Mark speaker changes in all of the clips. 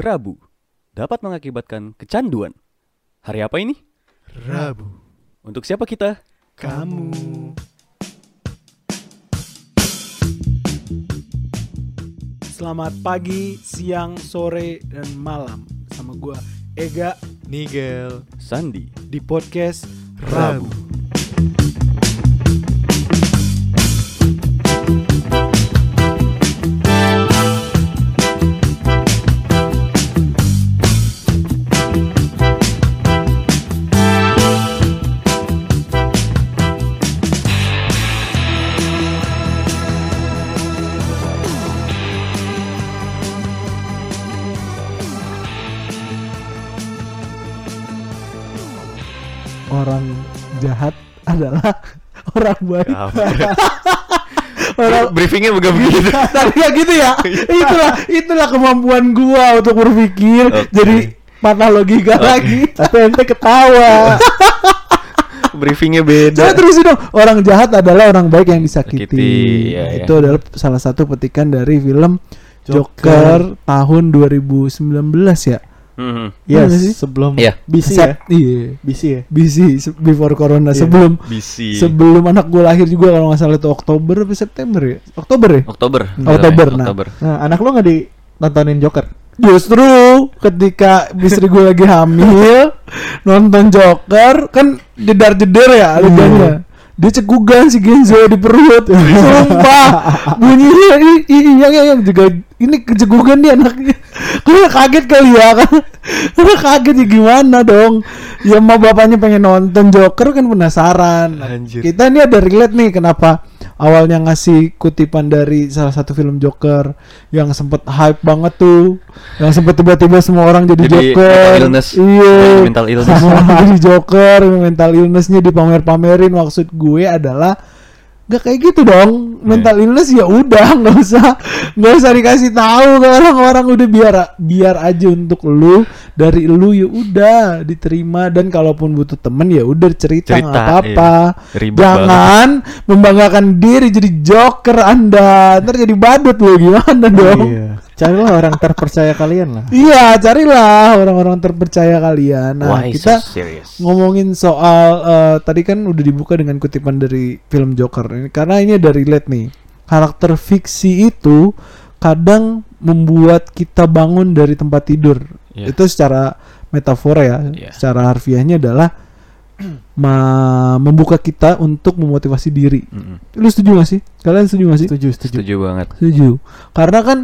Speaker 1: Rabu dapat mengakibatkan kecanduan. Hari apa ini?
Speaker 2: Rabu.
Speaker 1: Untuk siapa kita?
Speaker 2: Kamu. Selamat pagi, siang, sore, dan malam sama gua Ega
Speaker 3: Nigel
Speaker 1: Sandi.
Speaker 2: di podcast Rabu.
Speaker 3: Rabu.
Speaker 2: orang baik.
Speaker 1: Ya,
Speaker 2: orang
Speaker 1: Briefingnya bukan begitu.
Speaker 2: Tapi ya gitu ya. itulah itulah kemampuan gua untuk berpikir.
Speaker 1: Oke.
Speaker 2: Jadi patah logika lagi. Tapi ente ketawa.
Speaker 1: Briefingnya
Speaker 2: Coba
Speaker 1: beda.
Speaker 2: terusin dong. Orang jahat adalah orang baik yang disakiti.
Speaker 1: Sakiti, iya, iya.
Speaker 2: Itu adalah salah satu petikan dari film Joker, tahun 2019 ya.
Speaker 1: Mhm.
Speaker 2: Iya
Speaker 3: Yes,
Speaker 2: nggak sih?
Speaker 3: sebelum
Speaker 1: Iya.
Speaker 3: BC ya.
Speaker 2: Iya.
Speaker 3: BC ya.
Speaker 2: BC se- before corona
Speaker 3: Iya.
Speaker 2: sebelum
Speaker 1: Bisi.
Speaker 2: sebelum anak gue lahir juga kalau nggak salah itu Oktober atau September ya? Oktober ya?
Speaker 1: Oktober.
Speaker 2: Oktober, nah.
Speaker 1: Oktober.
Speaker 3: Nah, anak lo nggak ditontonin Joker?
Speaker 2: Justru ketika istri gue lagi hamil nonton Joker kan jedar-jeder ya adegannya. Dia cegugan si Genzo di perut. Sumpah. Bunyinya i- i- iya iya yang juga ini kecegugan dia anaknya. Karena kaget kali ya kan. Karena kaget ya gimana dong. Ya mau bapaknya pengen nonton Joker kan penasaran.
Speaker 1: Anjir.
Speaker 2: Kita ini ada relate nih kenapa awalnya ngasih kutipan dari salah satu film Joker yang sempet hype banget tuh. Yang sempet tiba-tiba semua orang jadi,
Speaker 1: Jadi
Speaker 2: Joker.
Speaker 1: mental illness.
Speaker 2: Iya.
Speaker 1: Mental illness.
Speaker 2: Semua orang jadi Joker, mental illnessnya dipamer-pamerin. Maksud gue adalah Gak kayak gitu dong. Mental
Speaker 1: Iya.
Speaker 2: illness ya udah nggak usah nggak usah dikasih tahu ke orang-orang. Udah biar biar aja untuk lu. Dari lu ya udah diterima. Dan kalaupun butuh temen ya udah cerita nggak apa-apa.
Speaker 1: iya.
Speaker 2: Jangan membanggakan diri jadi joker anda. Ntar jadi badut lu gimana dong?
Speaker 3: Iya. Carilah orang terpercaya kalian lah.
Speaker 2: Iya, carilah orang-orang terpercaya kalian. Nah,
Speaker 1: Why
Speaker 2: kita
Speaker 1: so serious?
Speaker 2: ngomongin soal eh, tadi kan udah dibuka dengan kutipan dari film Joker ini karena ini ada relate nih. Karakter fiksi itu kadang membuat kita bangun dari tempat tidur.
Speaker 1: Iya.
Speaker 2: Itu secara metafora ya.
Speaker 1: Iya.
Speaker 2: Secara harfiahnya adalah ma- membuka kita untuk memotivasi diri.
Speaker 1: Mhm.
Speaker 2: Lu setuju gak sih? Kalian setuju gak sih?
Speaker 3: Setuju, setuju.
Speaker 1: Setuju banget.
Speaker 2: Setuju. Karena kan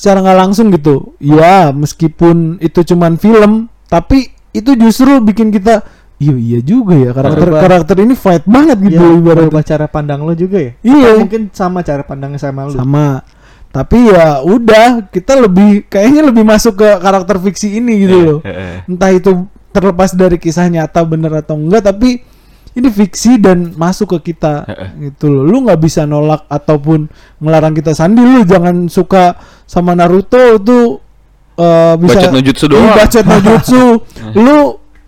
Speaker 2: secara nggak langsung gitu, ya meskipun itu cuman film, tapi itu justru bikin kita, iya iya juga ya karakter
Speaker 3: Berubah.
Speaker 2: karakter ini fight banget gitu
Speaker 3: Iya,
Speaker 2: ibaratnya.
Speaker 3: berubah cara pandang lo juga ya?
Speaker 2: Iya.
Speaker 3: Atau mungkin sama cara pandangnya sama lu.
Speaker 2: Sama. Tapi ya udah kita lebih kayaknya lebih masuk ke karakter fiksi ini gitu
Speaker 1: Eh,
Speaker 2: loh.
Speaker 1: eh, eh.
Speaker 2: Entah itu terlepas dari kisah nyata bener atau enggak, tapi ini fiksi dan masuk ke kita gitu loh. Lu nggak bisa nolak ataupun melarang kita sandi lu jangan suka sama Naruto itu eh, bisa
Speaker 1: Bacot no jutsu
Speaker 2: Iya,
Speaker 1: doang.
Speaker 2: bacot no jutsu. lu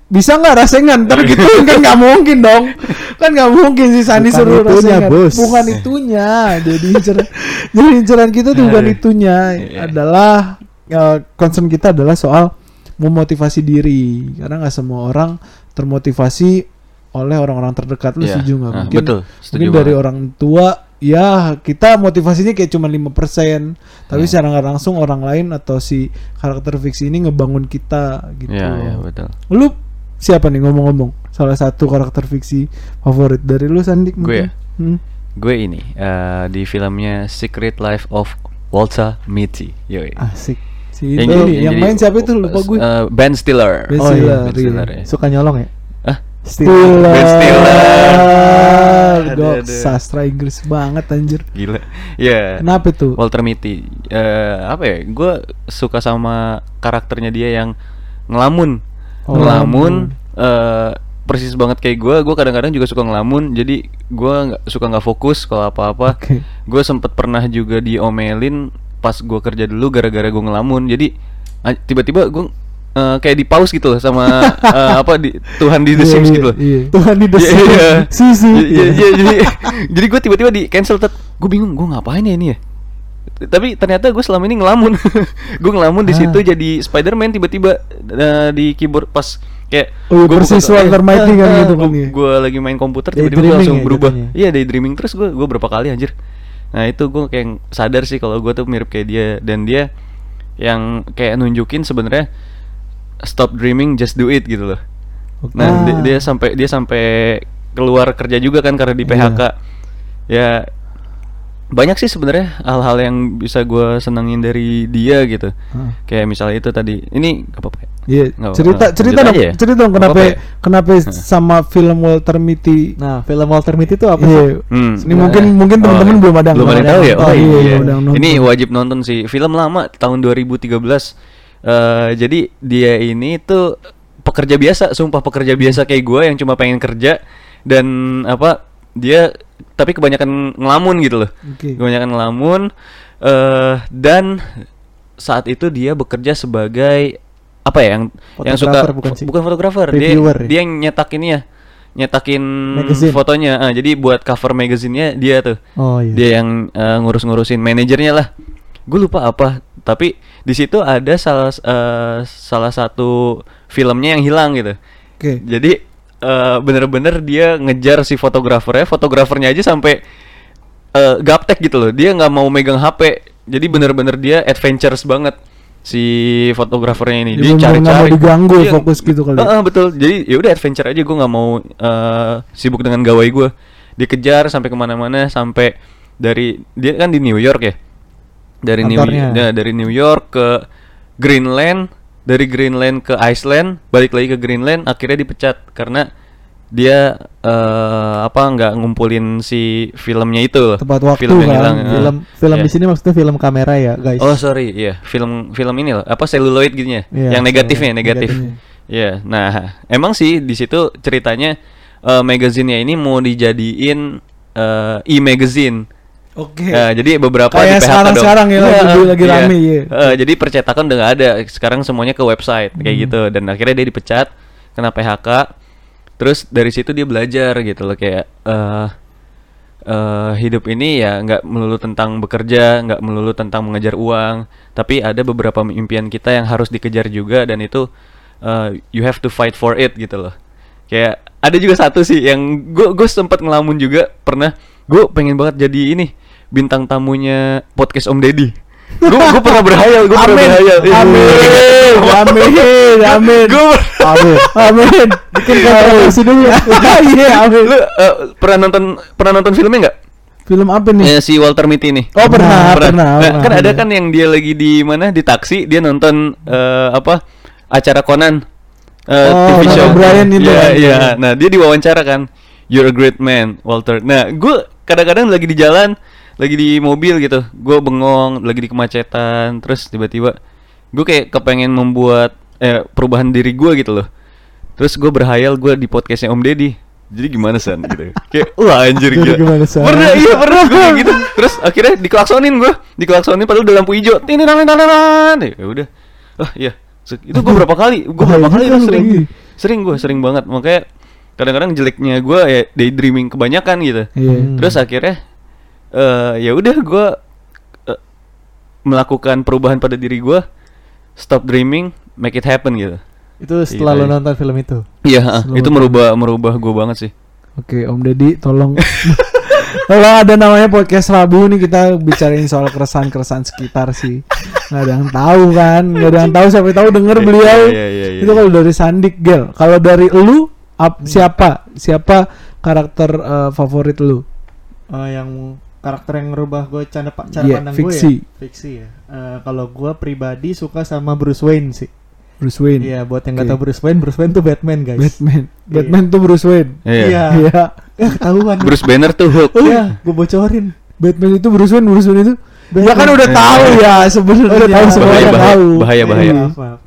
Speaker 2: bisa nggak rasengan? Ntar gitu kan nggak mungkin dong. Kan nggak mungkin sih Sandi
Speaker 3: Bukan
Speaker 2: suruh
Speaker 3: itunya,
Speaker 2: rasengan.
Speaker 3: bos.
Speaker 2: bukan itunya. Jadi inceran jadi inceran kita tuh bukan
Speaker 1: Eh,
Speaker 2: itunya.
Speaker 1: Iya.
Speaker 2: adalah eh, concern kita adalah soal memotivasi diri. Karena nggak semua orang termotivasi oleh orang-orang terdekat. Lu
Speaker 1: Iya.
Speaker 2: setuju nggak?
Speaker 1: Nah,
Speaker 2: mungkin
Speaker 1: betul, setuju
Speaker 2: mungkin dari orang tua ya kita motivasinya kayak cuma 5% tapi
Speaker 1: Iya.
Speaker 2: secara nggak langsung orang lain atau si karakter fiksi ini ngebangun kita gitu
Speaker 1: Iya, iya, betul.
Speaker 2: lu siapa nih ngomong-ngomong salah satu karakter fiksi favorit dari lu Sandik
Speaker 1: Gue ya?
Speaker 2: Hmm.
Speaker 1: Gue ini eh, di filmnya Secret Life of Walter Mitty. Yoi.
Speaker 3: Asik.
Speaker 2: si
Speaker 1: Yang
Speaker 2: ini
Speaker 1: jadi-
Speaker 2: yang,
Speaker 1: jadi-
Speaker 2: main siapa itu lupa gue
Speaker 1: Eh, Ben Stiller.
Speaker 2: Ben
Speaker 3: Oh, iya,
Speaker 2: Stiller,
Speaker 1: Ben
Speaker 2: iya.
Speaker 1: Stiller ya.
Speaker 3: Suka nyolong ya? Stiller.
Speaker 2: Ben
Speaker 1: Stiller.
Speaker 2: Gok sastra Inggris banget anjir
Speaker 1: Gila. Iya.
Speaker 2: kenapa tuh
Speaker 1: Walter Mitty. Eh, apa ya? Gue suka sama karakternya dia yang ngelamun.
Speaker 2: Oh,
Speaker 1: ngelamun eh persis banget kayak gue. Gue kadang-kadang juga suka ngelamun. Jadi gue nggak suka nggak fokus kalau apa-apa.
Speaker 2: Oke.
Speaker 1: Gue sempet pernah juga diomelin pas gue kerja dulu gara-gara gue ngelamun. Jadi tiba-tiba gue eh, kayak di pause gitu loh sama eh, apa di Tuhan di The
Speaker 2: Iya,
Speaker 1: Sims
Speaker 2: iya,
Speaker 1: gitu loh.
Speaker 2: iya.
Speaker 3: Tuhan di
Speaker 1: Iya, iya.
Speaker 2: si si
Speaker 1: Iya, iya, iya, jadi jadi gue tiba-tiba di cancel tet gue bingung gue ngapain ya ini ya Tapi ternyata gue selama ini ngelamun. gue ngelamun di
Speaker 3: Ah.
Speaker 1: situ jadi Spider-Man tiba-tiba eh, di keyboard pas kayak
Speaker 2: Oh, iya,
Speaker 1: gua
Speaker 2: persis Walter
Speaker 1: eh,
Speaker 2: Mighty kan gitu kan,
Speaker 1: gua-
Speaker 2: iya.
Speaker 1: Gua lagi main komputer tiba-tiba langsung
Speaker 3: ya
Speaker 1: berubah. Iya, daydreaming terus gue gue berapa kali anjir. Nah, itu gue kayak sadar sih kalau gue tuh mirip kayak dia dan dia yang kayak nunjukin sebenarnya stop dreaming just do it gitu loh.
Speaker 2: Oke.
Speaker 1: Nah,
Speaker 3: Ah.
Speaker 1: dia, dia sampai dia sampai keluar kerja juga kan karena di
Speaker 2: Iya.
Speaker 1: PHK. Ya banyak sih sebenarnya hal-hal yang bisa gue senengin dari dia gitu.
Speaker 2: Hah.
Speaker 1: Kayak misalnya itu tadi. Ini ya?
Speaker 2: Iya,
Speaker 1: Nggak-
Speaker 2: cerita
Speaker 1: nggak-
Speaker 2: cerita dong,
Speaker 1: aja ya?
Speaker 2: cerita dong kenapa
Speaker 1: ya?
Speaker 2: kenapa sama film Walter Mitty.
Speaker 3: Nah, film Walter Mitty itu apa sih?
Speaker 2: Iya.
Speaker 1: Hmm.
Speaker 2: Ini mungkin mungkin
Speaker 1: Oh,
Speaker 2: teman-teman
Speaker 1: iya.
Speaker 2: belum ada
Speaker 1: belum ada yang tahu ya.
Speaker 2: nonton.
Speaker 1: Oh
Speaker 2: Iya,
Speaker 1: iya.
Speaker 2: nonton.
Speaker 1: Ini wajib nonton sih. Film lama tahun 2013. Eh jadi dia ini tuh pekerja biasa, sumpah pekerja biasa kayak gue yang cuma pengen kerja dan apa dia tapi kebanyakan ngelamun gitu loh.
Speaker 2: Oke.
Speaker 1: Kebanyakan ngelamun eh dan saat itu dia bekerja sebagai apa ya yang yang suka
Speaker 3: bukan sih?
Speaker 1: bukan fotografer dia
Speaker 3: ya?
Speaker 1: dia yang nyetak ini ya nyetakin
Speaker 3: Magazine.
Speaker 1: fotonya Ah, jadi buat cover magazinnya dia tuh
Speaker 3: Oh iya.
Speaker 1: dia yang eh, ngurus-ngurusin manajernya lah gue lupa apa tapi di situ ada salah eh, salah satu filmnya yang hilang gitu.
Speaker 2: Oke.
Speaker 1: jadi eh, bener-bener dia ngejar si fotografernya fotografernya aja sampai eh, gaptek gitu loh. Dia nggak mau megang HP jadi bener-bener dia adventures banget si fotografernya ini.
Speaker 2: Dia
Speaker 1: dia cari-cari
Speaker 2: mau diganggu,
Speaker 1: Iya,
Speaker 2: fokus gitu kali.
Speaker 1: Heeh, betul. Jadi ya udah adventure aja. Gue nggak mau eh, sibuk dengan gawai gue dikejar sampai ke mana-mana sampai dari dia kan di New York ya dari New ya, dari New York ke Greenland dari Greenland ke Iceland balik lagi ke Greenland akhirnya dipecat karena dia eh, apa nggak ngumpulin si filmnya itu loh.
Speaker 2: Tepat waktu
Speaker 1: film yang
Speaker 2: kan,
Speaker 1: hilang, eh.
Speaker 3: film film
Speaker 1: Iya.
Speaker 3: di sini maksudnya film kamera ya, guys.
Speaker 1: Oh sorry, iya film film ini loh, apa seluloid gitu ya,
Speaker 3: Iya,
Speaker 1: yang negatifnya,
Speaker 3: seluloid,
Speaker 1: negatif.
Speaker 3: negatifnya.
Speaker 1: Iya, nah emang sih di situ ceritanya eh magazinnya ini mau dijadiin eh, e-magazine.
Speaker 2: Oke.
Speaker 1: Nah, jadi beberapa
Speaker 2: Kayak
Speaker 1: di PHK
Speaker 2: sekarang-sekarang ya,
Speaker 1: dong.
Speaker 2: lagi-
Speaker 1: Iya,
Speaker 2: lagi
Speaker 1: iya.
Speaker 2: rame, iya.
Speaker 1: Eh, jadi percetakan udah nggak ada, sekarang semuanya ke website kayak
Speaker 2: Hmm.
Speaker 1: gitu dan akhirnya dia dipecat kena PHK. Terus dari situ dia belajar gitu loh kayak eh eh, hidup ini ya nggak melulu tentang bekerja, nggak melulu tentang mengejar uang, tapi ada beberapa impian kita yang harus dikejar juga dan itu eh, you have to fight for it gitu loh. Kayak ada juga satu sih yang gue gue sempat ngelamun juga pernah gue pengen banget jadi ini bintang tamunya podcast Om Deddy. Gue gue pernah berhayal, gue pernah
Speaker 2: Amin.
Speaker 1: berhayal. Iya.
Speaker 2: Amin. Amin. Amin.
Speaker 1: Gue
Speaker 3: Amin.
Speaker 2: Amin. Bikin kontroversi dulu. Iya, amin.
Speaker 1: lu eh, pernah nonton pernah nonton filmnya nggak?
Speaker 2: Film apa nih?
Speaker 1: Eh, si Walter Mitty nih.
Speaker 2: Oh, pernah, pernah.
Speaker 1: Nah,
Speaker 2: pernah.
Speaker 1: kan ada kan yang dia lagi di mana di taksi dia nonton eh, apa acara Conan eh,
Speaker 2: Oh,
Speaker 1: TV show.
Speaker 2: O'Brien itu
Speaker 1: Iya,
Speaker 2: kan.
Speaker 1: iya. Nah, dia diwawancara kan. You're a great man, Walter. Nah, gue kadang-kadang lagi di jalan, lagi di mobil gitu. Gue bengong, lagi di kemacetan, terus tiba-tiba gue kayak kepengen membuat eh, perubahan diri gue gitu loh. Terus gue berhayal gue di podcastnya Om Deddy. Jadi gimana san gitu. Kayak wah anjir gila.
Speaker 3: gimana, San?
Speaker 1: Pernah iya pernah gue gitu. Terus akhirnya dikelaksonin gue, dikelaksonin padahal udah lampu hijau. Tini dan Ya udah. Oh iya. Itu gue berapa kali? Gue berapa
Speaker 2: Bahaya
Speaker 1: kali sering. Sering gue sering banget. Makanya kadang-kadang jeleknya gue ya daydreaming kebanyakan gitu.
Speaker 2: Iya.
Speaker 3: Hmm.
Speaker 1: Terus akhirnya eh ya udah gue eh, melakukan perubahan pada diri gue. Stop dreaming, make it happen gitu.
Speaker 3: Itu setelah
Speaker 1: Iya,
Speaker 3: lo
Speaker 1: iya.
Speaker 3: nonton film itu.
Speaker 1: Iya, ah, itu merubah merubah gue banget sih.
Speaker 2: Oke, Om Deddy tolong Kalau ada namanya podcast Rabu nih kita bicarain soal keresahan-keresahan sekitar sih. Nggak ada yang tahu kan, nggak ada yang tahu siapa tahu denger
Speaker 1: Iya,
Speaker 2: beliau.
Speaker 1: iya, iya, iya.
Speaker 2: Itu kalau dari Sandik Gel. Kalau dari lu ap- siapa? Siapa karakter eh, favorit lu?
Speaker 3: Eh, yang karakter yang ngerubah gue cara,
Speaker 2: Iya,
Speaker 3: pandang
Speaker 2: fiksi.
Speaker 3: gue ya. Fiksi ya. Eh, kalau gue pribadi suka sama Bruce Wayne sih.
Speaker 2: Bruce Wayne.
Speaker 3: Iya, buat yang nggak
Speaker 2: Oke.
Speaker 3: tahu Bruce Wayne, Bruce Wayne tuh Batman guys.
Speaker 2: Batman.
Speaker 3: Iya.
Speaker 2: Batman tuh Bruce Wayne.
Speaker 1: Iya.
Speaker 2: Iya.
Speaker 3: Ya ketahuan.
Speaker 1: Bruce Banner tuh Hulk.
Speaker 3: Iya, gue bocorin.
Speaker 2: Batman itu Bruce Wayne, Bruce Wayne itu.
Speaker 3: Batman.
Speaker 2: Ya kan udah
Speaker 1: Eh.
Speaker 2: tahu ya sebenarnya
Speaker 3: Oh,
Speaker 2: udah
Speaker 3: iya.
Speaker 2: tahu semua
Speaker 1: Bahaya, bahaya.
Speaker 2: tahu.
Speaker 1: Bahaya, bahaya.
Speaker 3: Maaf, maaf.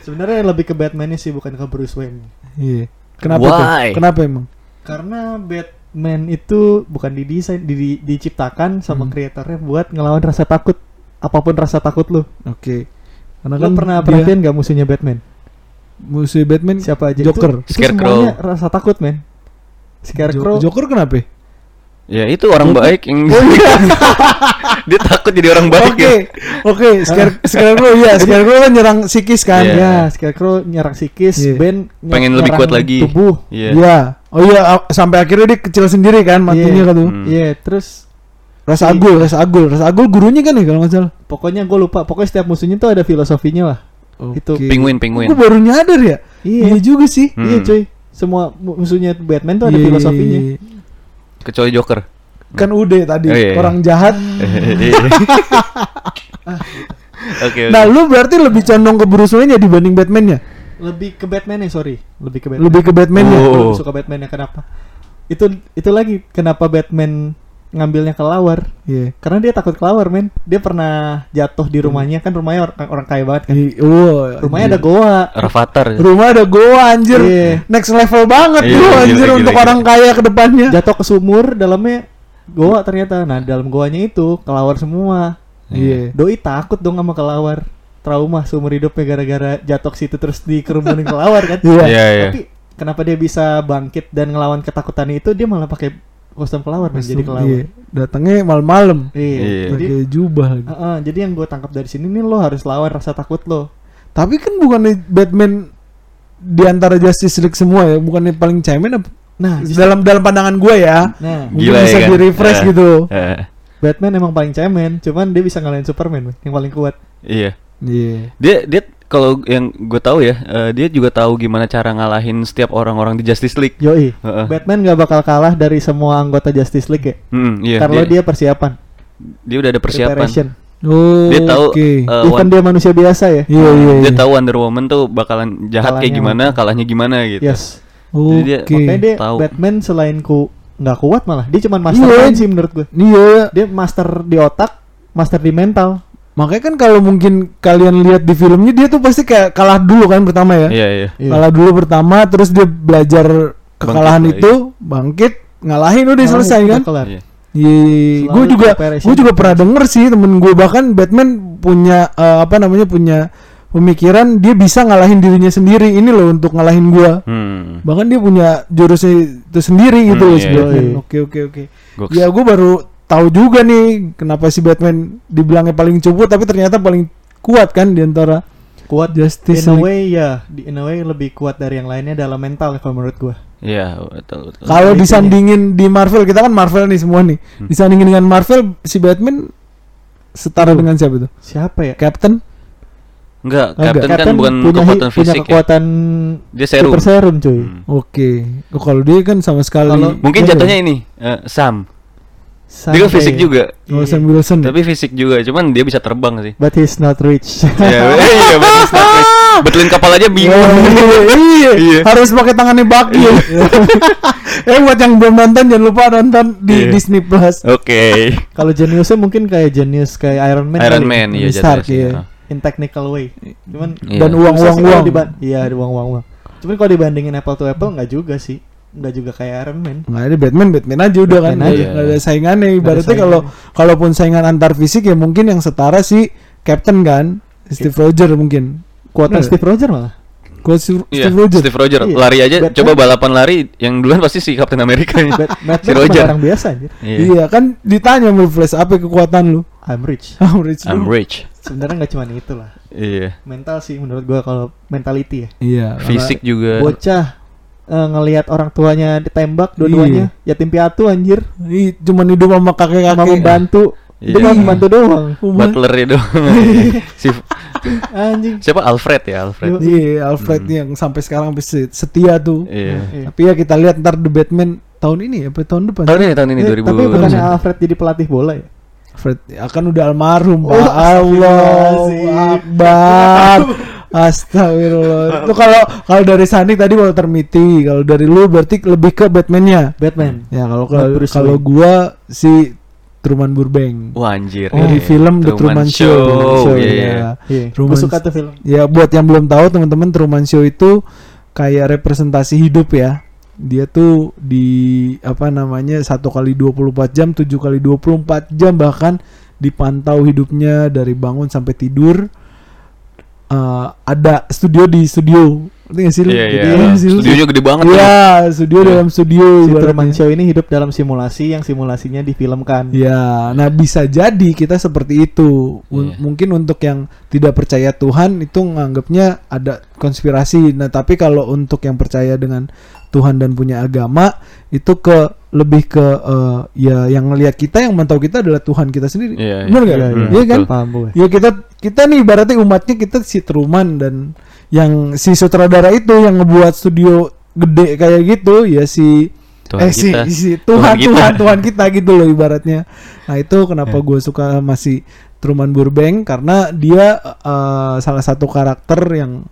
Speaker 3: Sebenarnya lebih ke Batman sih bukan ke Bruce Wayne.
Speaker 2: Iya. Kenapa
Speaker 1: Why?
Speaker 2: tuh? Kenapa emang?
Speaker 3: Karena Batman itu bukan didesain, di, di- diciptakan sama
Speaker 2: Hmm.
Speaker 3: kreatornya buat ngelawan rasa takut. Apa pun rasa takut lu.
Speaker 2: Oke. Karena
Speaker 3: Lo pernah
Speaker 2: dia
Speaker 3: perhatiin gak musuhnya Batman?
Speaker 2: musuh Batman
Speaker 3: Siapa aja?
Speaker 2: Joker.
Speaker 3: Itu, itu
Speaker 1: Scarecrow.
Speaker 3: semuanya rasa takut, men. Scarecrow.
Speaker 2: Jo- Joker kenapa?
Speaker 1: Ya itu orang baik yang
Speaker 2: Oh iya.
Speaker 1: dia takut jadi orang baik.
Speaker 2: Oke,
Speaker 1: ya.
Speaker 2: oke. Scare- Scarecrow ya, Scarecrow kan nyerang psikis kan.
Speaker 1: Iya.
Speaker 3: Ya, Scarecrow nyerang psikis,
Speaker 2: Iya.
Speaker 3: Ben
Speaker 1: Pengen lebih kuat lagi.
Speaker 3: Tubuh.
Speaker 1: Iya.
Speaker 2: Iya. Oh iya, sampai akhirnya dia kecil sendiri kan matinya
Speaker 3: Iya.
Speaker 2: kan tuh.
Speaker 1: Hmm.
Speaker 3: Iya, terus
Speaker 2: Rasa Agul, Rasa Agul, Rasa Agul gurunya kan ya kalau nggak salah.
Speaker 3: pokoknya gue lupa. Pokoknya setiap musuhnya tuh ada filosofinya lah. Itu.
Speaker 2: Oke.
Speaker 1: Penguin, penguin.
Speaker 2: Gue baru nyadar ya.
Speaker 3: Iya.
Speaker 2: juga sih.
Speaker 1: Hmm.
Speaker 3: Iya, cuy. Semua mu- musuhnya Batman tuh ada
Speaker 2: Iya,
Speaker 3: filosofinya.
Speaker 1: Kecuali Joker.
Speaker 2: Kan udah tadi
Speaker 1: Oh, iya, iya.
Speaker 2: orang jahat.
Speaker 1: Oke. oke.
Speaker 2: Nah, lu berarti lebih condong ke Bruce Wayne ya dibanding Batman-nya?
Speaker 3: Lebih ke Batman nya sorry. Lebih ke Batman.
Speaker 2: Lebih ke Batman-nya.
Speaker 1: Oh.
Speaker 3: Gua lebih suka Batman nya kenapa? Itu itu lagi kenapa Batman ngambilnya kelawar?
Speaker 2: Iya.
Speaker 3: Karena dia takut kelawar, men. Dia pernah jatuh di rumahnya kan rumahnya orang, orang kaya banget kan.
Speaker 2: Iya, oh,
Speaker 3: Rumahnya
Speaker 2: anjir.
Speaker 3: ada goa.
Speaker 1: Rafathar.
Speaker 2: Rumah ada goa anjir.
Speaker 3: Iya.
Speaker 2: Next level banget
Speaker 1: Iya,
Speaker 2: bro
Speaker 1: gila,
Speaker 2: anjir
Speaker 1: gila,
Speaker 2: untuk
Speaker 1: gila.
Speaker 2: orang kaya ke depannya.
Speaker 3: Jatuh ke sumur, dalamnya goa ternyata. Nah, dalam goanya itu kelawar semua.
Speaker 2: Iya.
Speaker 3: Doi takut dong sama kelawar. Trauma seumur hidupnya gara-gara jatuh ke situ terus dikerumunin kelawar kan.
Speaker 2: Iya.
Speaker 1: Iya, iya.
Speaker 3: Tapi kenapa dia bisa bangkit dan ngelawan ketakutan itu dia malah pakai kostum kelawar men jadi kelawar.
Speaker 2: Iya. Datangnya malam-malam.
Speaker 3: Iya.
Speaker 1: Iya.
Speaker 3: Jadi
Speaker 2: Pakai jubah lagi.
Speaker 3: Heeh, jadi yang gue tangkap dari sini nih lo harus lawan rasa takut lo.
Speaker 2: Tapi kan bukannya Batman di antara Justice League semua ya, bukannya paling cemen apa?
Speaker 3: Nah, justru-
Speaker 2: dalam dalam pandangan gue ya.
Speaker 3: nah
Speaker 2: Mungkin
Speaker 1: Gila
Speaker 2: bisa
Speaker 1: ya kan?
Speaker 2: di-refresh
Speaker 1: Eh,
Speaker 2: gitu.
Speaker 1: eh,
Speaker 3: Batman emang paling cemen, cuman dia bisa ngalahin Superman yang paling kuat.
Speaker 1: iya.
Speaker 2: Iya.
Speaker 1: Dia dia kalau yang gue tahu ya, eh, dia juga tahu gimana cara ngalahin setiap orang-orang di Justice League.
Speaker 3: Yoi.
Speaker 1: Heeh.
Speaker 3: Batman gak bakal kalah dari semua anggota Justice League ya.
Speaker 1: Hmm, iya.
Speaker 3: Karena
Speaker 1: dia,
Speaker 3: dia persiapan,
Speaker 1: dia udah ada persiapan.
Speaker 3: preparation.
Speaker 2: Oh,
Speaker 1: Dia tahu
Speaker 2: Oke.
Speaker 1: eh,
Speaker 3: Even
Speaker 1: Won-
Speaker 3: dia manusia biasa ya.
Speaker 2: Iya iya.
Speaker 1: dia
Speaker 2: iya.
Speaker 1: tahu Wonder Woman tuh bakalan jahat kayak
Speaker 3: Kalahnya
Speaker 1: gimana,
Speaker 3: apa.
Speaker 1: kalahnya gimana gitu.
Speaker 3: Yes.
Speaker 1: Jadi dia-
Speaker 2: Oke.
Speaker 3: Makanya dia
Speaker 1: tahu.
Speaker 3: Batman selain ku nggak kuat malah dia cuman master
Speaker 2: Iya.
Speaker 3: main sih menurut gue.
Speaker 2: Iya.
Speaker 3: Dia master di otak, master di mental.
Speaker 2: Makanya kan kalau mungkin kalian lihat di filmnya dia tuh pasti kayak kalah dulu kan pertama ya.
Speaker 1: Iya, iya.
Speaker 3: Iya.
Speaker 2: Kalah dulu pertama terus dia belajar kekalahan
Speaker 1: Bangkit
Speaker 2: itu, bangkit, ngalahin udah
Speaker 3: Nah,
Speaker 2: selesai kan.
Speaker 3: kelar.
Speaker 1: Iya.
Speaker 2: Iya, gue juga gue juga pernah denger sih temen gue bahkan Batman punya eh, apa namanya punya pemikiran dia bisa ngalahin dirinya sendiri ini loh untuk ngalahin gue
Speaker 1: Hmm.
Speaker 2: bahkan dia punya jurusnya itu sendiri gitu
Speaker 1: Hmm,
Speaker 2: loh
Speaker 1: iya,
Speaker 3: iya. Iya.
Speaker 2: Oke oke oke. Ya gue baru tahu juga nih kenapa si Batman dibilangnya paling cupu tapi ternyata paling kuat kan di antara
Speaker 3: Kuat
Speaker 2: Justice
Speaker 3: in a
Speaker 2: League.
Speaker 3: way ya, di in a way lebih kuat dari yang lainnya dalam mental kalau menurut gue.
Speaker 1: Iya, betul, betul.
Speaker 2: Kalau disandingin di Marvel kita kan Marvel nih semua nih.
Speaker 1: Hmm.
Speaker 2: Disandingin dengan Marvel si Batman setara
Speaker 3: Aduh.
Speaker 2: dengan siapa tuh?
Speaker 3: Siapa ya?
Speaker 2: Captain?
Speaker 1: Enggak,
Speaker 2: Enggak.
Speaker 1: Captain, kan
Speaker 3: Captain
Speaker 1: bukan
Speaker 3: punya,
Speaker 1: kekuatan
Speaker 3: hi- punya
Speaker 1: fisik ya.
Speaker 3: kekuatan
Speaker 1: Dia serum.
Speaker 3: super serum cuy.
Speaker 1: Hmm.
Speaker 2: Oke. Oh, kalau dia kan sama sekali.
Speaker 3: Kalau-
Speaker 1: Mungkin
Speaker 2: Iya.
Speaker 1: jatuhnya ini eh, Sam.
Speaker 3: Sampai-
Speaker 1: Dia kan fisik juga.
Speaker 2: Oh,
Speaker 3: Iya.
Speaker 2: Sam Wilson. ya?
Speaker 1: Tapi fisik juga, cuman dia bisa terbang sih.
Speaker 3: But he's not rich.
Speaker 1: Iya, iya, betul, betul. Betulin kapal aja bingung.
Speaker 2: iya, iya.
Speaker 1: Iya.
Speaker 2: harus pakai tangannya Baki. eh buat yang belum nonton jangan lupa nonton di
Speaker 1: Iya.
Speaker 2: Disney Plus.
Speaker 1: Oke.
Speaker 3: Kalau jeniusnya mungkin kayak jenius kayak Iron Man.
Speaker 1: Iron. Man iya
Speaker 2: Stark, iya.
Speaker 1: Ah.
Speaker 3: In technical way. Cuman
Speaker 1: Iya.
Speaker 2: Dan uang
Speaker 3: susah
Speaker 2: uang
Speaker 3: Iya, ada uang uang uang. Cuman kalau dibandingin apple to apple nggak juga sih. Nggak juga kayak Iron Man.
Speaker 2: Nggak ada Batman, Batman aja udah kan.
Speaker 3: Batman
Speaker 2: Nggak
Speaker 1: aja.
Speaker 2: nggak ada saingannya. Ibaratnya kalau kalaupun saingan antar fisik ya mungkin yang setara si Captain kan, Steve Rogers mungkin.
Speaker 3: Kuatan. Steve Rogers malah.
Speaker 2: Kalau Steve,
Speaker 1: Iya,
Speaker 2: Steve Rogers.
Speaker 1: Steve Rogers
Speaker 3: Iya.
Speaker 1: lari aja
Speaker 3: Batman.
Speaker 1: coba balapan lari yang duluan pasti si Captain America nya.
Speaker 3: Bat-
Speaker 1: si
Speaker 3: Batman
Speaker 1: Roger.
Speaker 3: orang biasa anjir.
Speaker 1: Iya.
Speaker 2: Iya kan ditanya sama Flash apa kekuatan lu?
Speaker 3: I'm rich.
Speaker 2: I'm rich.
Speaker 1: I'm
Speaker 2: lu.
Speaker 1: rich.
Speaker 3: Sebenarnya nggak cuma itu lah.
Speaker 1: Iya.
Speaker 3: Mental sih menurut gua kalau mentality ya.
Speaker 2: Iya.
Speaker 1: Fisik juga.
Speaker 3: Bocah eh, ngelihat orang tuanya ditembak dua-duanya yatim piatu anjir
Speaker 2: Ih, cuman hidup sama kakek-kakek.
Speaker 3: sama membantu
Speaker 1: Iya.
Speaker 3: dia cuma membantu doang
Speaker 1: Butler itu. si
Speaker 3: anjing
Speaker 1: siapa Alfred ya, Alfred.
Speaker 2: Iya, Alfred
Speaker 1: Hmm.
Speaker 2: yang sampai sekarang masih setia tuh.
Speaker 1: Iya.
Speaker 3: Iya.
Speaker 2: Tapi ya kita lihat ntar The Batman tahun ini apa tahun depan?
Speaker 1: Tahun ini tahun ini
Speaker 3: Eh,
Speaker 1: 2000.
Speaker 3: tapi bukannya Alfred jadi pelatih bola ya
Speaker 2: Alfred akan udah almarhum,
Speaker 3: Oh.
Speaker 2: Allah. Akbar. Astagfirullah. Lu kalau kalau dari Sandi tadi Walter Mitty, kalau dari lu berarti lebih ke Batman-nya.
Speaker 3: Batman
Speaker 2: Ya kalau kalau kalau gua si Truman Burbank.
Speaker 1: Wah anjir.
Speaker 2: Dari film The Truman Show.
Speaker 1: Show.
Speaker 2: Show,
Speaker 1: iya,
Speaker 2: ya.
Speaker 1: iya.
Speaker 3: iya
Speaker 2: Truman-
Speaker 3: suka tuh film
Speaker 2: Ya buat yang belum tahu teman-teman Truman Show itu kayak representasi hidup ya. Dia tuh di apa namanya satu kali 24 jam, tujuh kali 24 jam bahkan dipantau hidupnya dari bangun sampai tidur. Eh, ada studio di studio Ngerti nggak sih lu?
Speaker 1: Iya, iya.
Speaker 2: Jadi, nggak sih lu?
Speaker 1: Studionya gede banget
Speaker 2: Iya, studio
Speaker 1: Iya.
Speaker 2: dalam studio
Speaker 3: Si. Truman Show ini hidup dalam simulasi yang simulasinya difilmkan.
Speaker 2: Ya, nah bisa jadi kita seperti itu.
Speaker 1: Iya.
Speaker 2: Mungkin untuk yang tidak percaya Tuhan itu nganggapnya ada konspirasi. Nah, tapi kalau untuk yang percaya dengan Tuhan dan punya agama itu ke lebih ke eh, ya yang ngelihat kita yang mantau kita adalah Tuhan kita sendiri.
Speaker 1: Iya, iya.
Speaker 2: Benar nggak?
Speaker 3: Iya,
Speaker 2: Iya,
Speaker 3: iya.
Speaker 2: kan?
Speaker 3: Paham gue.
Speaker 2: Ya kita kita nih ibaratnya umatnya kita si Truman dan yang si sutradara itu yang ngebuat studio gede kayak gitu ya si
Speaker 1: Tuhan
Speaker 2: eh si,
Speaker 1: kita.
Speaker 2: si
Speaker 1: Tuhan
Speaker 2: Tuhan
Speaker 1: kita.
Speaker 2: Tuhan Tuhan kita gitu loh ibaratnya. Nah itu kenapa
Speaker 1: Ya.
Speaker 2: gue suka masih Truman Burbank karena dia eh, salah satu karakter yang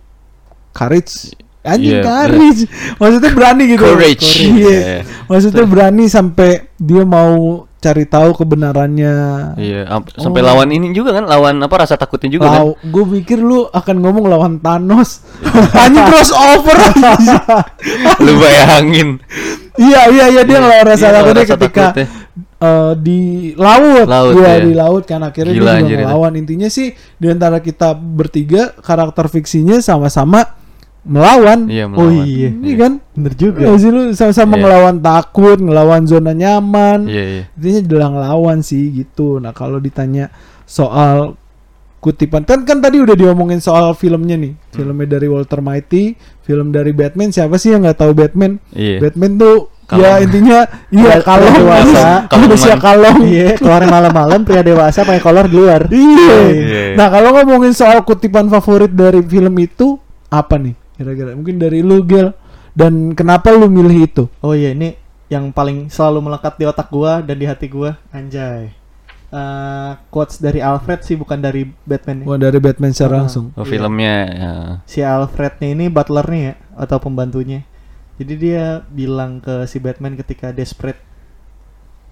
Speaker 2: courage anjing
Speaker 1: Iya,
Speaker 2: courage maksudnya berani gitu loh.
Speaker 1: Courage.
Speaker 2: Iya.
Speaker 1: Iya.
Speaker 2: maksudnya berani sampai dia mau cari tahu kebenarannya
Speaker 1: Iya, am- sampai
Speaker 2: Oh.
Speaker 1: lawan ini juga kan, lawan apa rasa takutnya juga kan.
Speaker 2: Lau, gue mikir lu akan ngomong lawan Thanos. Anjing crossover.
Speaker 1: Lu bayangin.
Speaker 2: iya iya iya dia
Speaker 1: Iya,
Speaker 2: ngelawan rasa
Speaker 1: iya,
Speaker 2: takutnya
Speaker 1: rasa
Speaker 2: ketika
Speaker 1: takutnya.
Speaker 2: eh, di laut.
Speaker 1: Laut,
Speaker 2: Iya,
Speaker 1: iya.
Speaker 2: di laut kan akhirnya
Speaker 1: Gila,
Speaker 2: dia juga
Speaker 1: itu.
Speaker 2: ngelawan. Intinya sih di antara kita bertiga karakter fiksinya sama-sama melawan.
Speaker 1: Iya,
Speaker 3: Oh
Speaker 1: melawan.
Speaker 3: iya.
Speaker 2: Ini kan
Speaker 3: Bener juga.
Speaker 2: Iya sih lu sama-sama
Speaker 1: Iya.
Speaker 2: ngelawan takut, ngelawan zona nyaman.
Speaker 1: Iya, iya.
Speaker 2: Intinya adalah ngelawan sih gitu. Nah, kalau ditanya soal kutipan kan kan tadi udah diomongin soal filmnya nih.
Speaker 1: Hmm.
Speaker 2: Filmnya dari Walter Mitty, film dari Batman. Siapa sih yang nggak tahu Batman?
Speaker 1: Iya.
Speaker 2: Batman tuh
Speaker 1: Kalong.
Speaker 2: ya intinya iya kalau
Speaker 3: dewasa.
Speaker 2: manusia kalong.
Speaker 3: Iya, keluar malam-malam pria dewasa pakai kolor di luar.
Speaker 2: Iya.
Speaker 1: Iya.
Speaker 2: Nah, kalau ngomongin soal kutipan favorit dari film itu apa nih? Kira-kira mungkin dari lu, Gel. Dan kenapa lu milih itu?
Speaker 3: Oh iya, ini yang paling selalu melekat di otak gua dan di hati gua, anjay. Eh, quotes dari Alfred sih bukan dari Batman.
Speaker 2: Wah, dari Batman secara
Speaker 3: Ah.
Speaker 2: langsung.
Speaker 1: Oh,
Speaker 3: Iya.
Speaker 1: filmnya. ya.
Speaker 3: Si Alfrednya ini butlernya ya atau pembantunya. Jadi dia bilang ke si Batman ketika desperate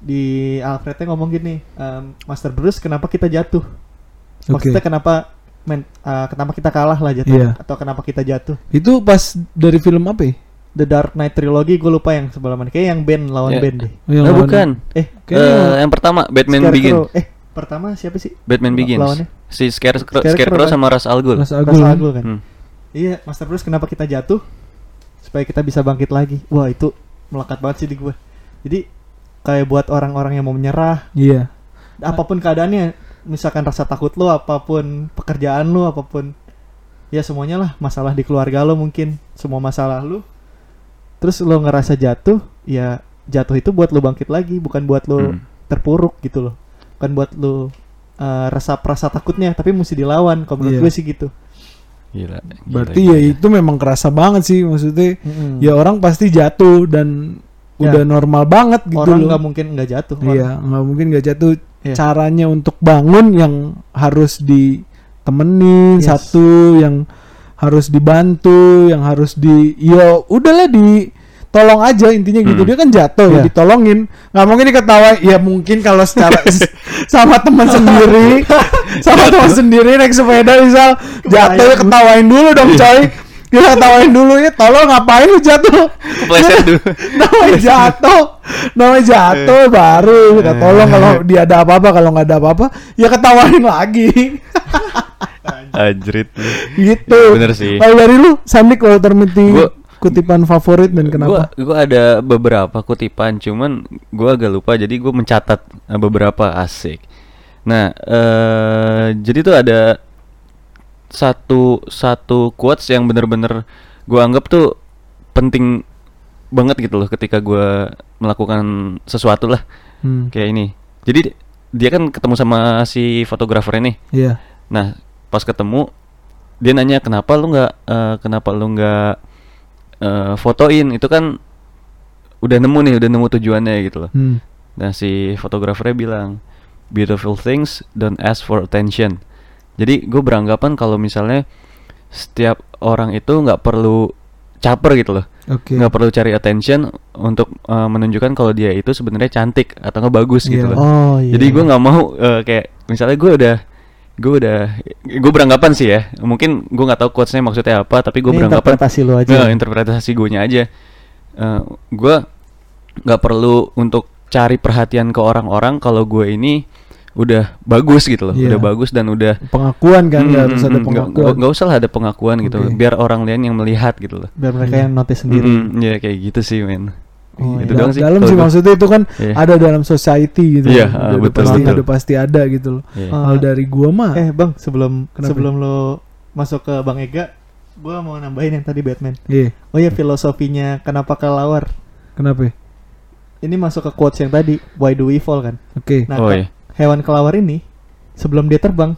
Speaker 3: di Alfrednya ngomong gini, "Em, Master Bruce, kenapa kita jatuh?
Speaker 2: Oke.
Speaker 3: Maksudnya kenapa men, eh, kenapa kita kalah lah jatuh
Speaker 2: Iya.
Speaker 3: atau kenapa kita jatuh?
Speaker 2: Itu pas dari film apa ya?
Speaker 3: The Dark Knight Trilogy gue lupa yang sebelah mana. Kayak yang band lawan
Speaker 1: Ya.
Speaker 3: band deh.
Speaker 2: Yang
Speaker 1: Eh,
Speaker 2: lawan-
Speaker 1: bukan.
Speaker 3: Eh,
Speaker 1: Eh, yang pertama Batman
Speaker 3: Scarecrow.
Speaker 1: Begins.
Speaker 3: Eh, pertama siapa sih?
Speaker 1: Batman Begins.
Speaker 3: lawannya?
Speaker 1: Si Scarecrow,
Speaker 3: Scarecrow
Speaker 1: Scarecrow
Speaker 3: kan?
Speaker 1: sama Ra's al Ghul.
Speaker 2: Mas
Speaker 3: Ra's
Speaker 2: Agul.
Speaker 3: al Ghul kan.
Speaker 1: Hmm.
Speaker 3: Iya, Master Bruce kenapa kita jatuh? Supaya kita bisa bangkit lagi. Wah, itu melekat banget sih di gue. Jadi kayak buat orang-orang yang mau menyerah,
Speaker 2: Iya.
Speaker 3: apa pun keadaannya, misalkan rasa takut lo, apa pun pekerjaan lo, apa pun ya semuanya lah, masalah di keluarga lo mungkin, semua masalah lo. Terus lo ngerasa jatuh, ya jatuh itu buat lo bangkit lagi, bukan buat lo
Speaker 1: Hmm.
Speaker 3: terpuruk gitu loh. Bukan buat lo uh, rasa rasa takutnya, tapi mesti dilawan. Kalau menurut
Speaker 2: Iya.
Speaker 3: gue sih gitu.
Speaker 1: Gila. gila,
Speaker 2: Berarti
Speaker 1: gila.
Speaker 2: ya itu memang kerasa banget sih maksudnya.
Speaker 3: Mm-mm.
Speaker 2: Ya orang pasti jatuh dan. Udah normal banget gitu
Speaker 3: orang
Speaker 2: loh.
Speaker 3: nggak mungkin nggak jatuh.
Speaker 2: Iya, nggak mungkin nggak jatuh.
Speaker 3: Iya.
Speaker 2: Caranya untuk bangun yang harus ditemenin
Speaker 3: Yes.
Speaker 2: satu, yang harus dibantu, yang harus di, ya udahlah di tolong aja intinya gitu
Speaker 1: Hmm.
Speaker 2: dia kan jatuh ya
Speaker 3: Iya.
Speaker 2: ditolongin nggak mungkin diketawain ya mungkin kalau secara sama teman sendiri sama teman sendiri naik sepeda misal jatuh ya ketawain dulu dong coy kita ketawain dulu ya tolong ngapain lu jatuh
Speaker 1: Kepleset dulu.
Speaker 2: namanya jatuh namanya jatuh baru kita tolong kalau dia ada apa-apa kalau nggak ada apa-apa ya ketawain lagi
Speaker 1: Anjrit.
Speaker 2: gitu
Speaker 1: Ya, bener sih.
Speaker 2: kalau dari lu Sandik Mitty
Speaker 1: Gua-
Speaker 2: kutipan favorit dan kenapa
Speaker 1: Gua, gua ada beberapa kutipan, cuman gua agak lupa, jadi gua mencatat eh, beberapa asik. Nah, eh jadi tuh ada satu satu quotes yang bener-bener gua anggap tuh penting banget gitu loh ketika gua melakukan sesuatu lah
Speaker 2: Hmm,
Speaker 1: kayak ini. Jadi dia kan ketemu sama si fotografer ini.
Speaker 2: iya
Speaker 1: Nah, pas ketemu dia nanya kenapa lu nggak eh, kenapa lu nggak eh, fotoin itu kan udah nemu nih udah nemu tujuannya gitu loh.
Speaker 2: Hmm,
Speaker 1: Nah si fotografernya bilang beautiful things don't ask for attention. Jadi gue beranggapan kalau misalnya setiap orang itu nggak perlu caper gitu loh,
Speaker 2: oke
Speaker 1: nggak perlu cari attention untuk eh, menunjukkan kalau dia itu sebenarnya cantik atau nggak bagus gitu
Speaker 2: Iya.
Speaker 1: loh.
Speaker 3: Oh iya.
Speaker 1: Jadi gue nggak mau eh, kayak misalnya gue udah gue udah gue beranggapan sih ya mungkin gue nggak tahu quotesnya maksudnya apa tapi gue beranggapan
Speaker 3: interpretasi lu aja.
Speaker 1: Nggak, interpretasi gue nya aja gue nggak perlu untuk cari perhatian ke orang-orang kalau gue ini udah bagus gitu loh,
Speaker 2: Iya.
Speaker 1: udah bagus dan udah
Speaker 2: pengakuan kan
Speaker 1: Hmm,
Speaker 2: nggak harus
Speaker 1: hmm,
Speaker 2: ada
Speaker 1: hmm,
Speaker 2: pengakuan
Speaker 1: nggak usah lah ada pengakuan gitu
Speaker 2: Oke.
Speaker 1: biar orang lain yang melihat gitu loh
Speaker 3: biar mereka
Speaker 2: Iya.
Speaker 3: yang notice sendiri
Speaker 1: Mm, ya kayak gitu sih men
Speaker 3: Oh,
Speaker 1: itu
Speaker 3: iya.
Speaker 1: doang sih
Speaker 2: dalam sih maksudnya itu kan
Speaker 1: Iya.
Speaker 2: ada dalam society gitu
Speaker 1: Iya,
Speaker 2: Udah-
Speaker 1: ah,
Speaker 2: udah
Speaker 1: betul,
Speaker 2: pasti
Speaker 1: betul.
Speaker 2: udah pasti ada gitu loh
Speaker 1: Iya.
Speaker 3: Ah.
Speaker 2: kalau dari gua mah
Speaker 3: eh bang sebelum
Speaker 2: Kenapa?
Speaker 3: sebelum lo masuk ke bang Ega gua mau nambahin yang tadi Batman
Speaker 2: iya
Speaker 3: oh ya filosofinya kenapa kelawar
Speaker 2: kenapa
Speaker 3: ini masuk ke quotes yang tadi why do we fall kan
Speaker 2: oke
Speaker 3: nah
Speaker 1: Oh, iya.
Speaker 3: Hewan kelawar ini sebelum dia terbang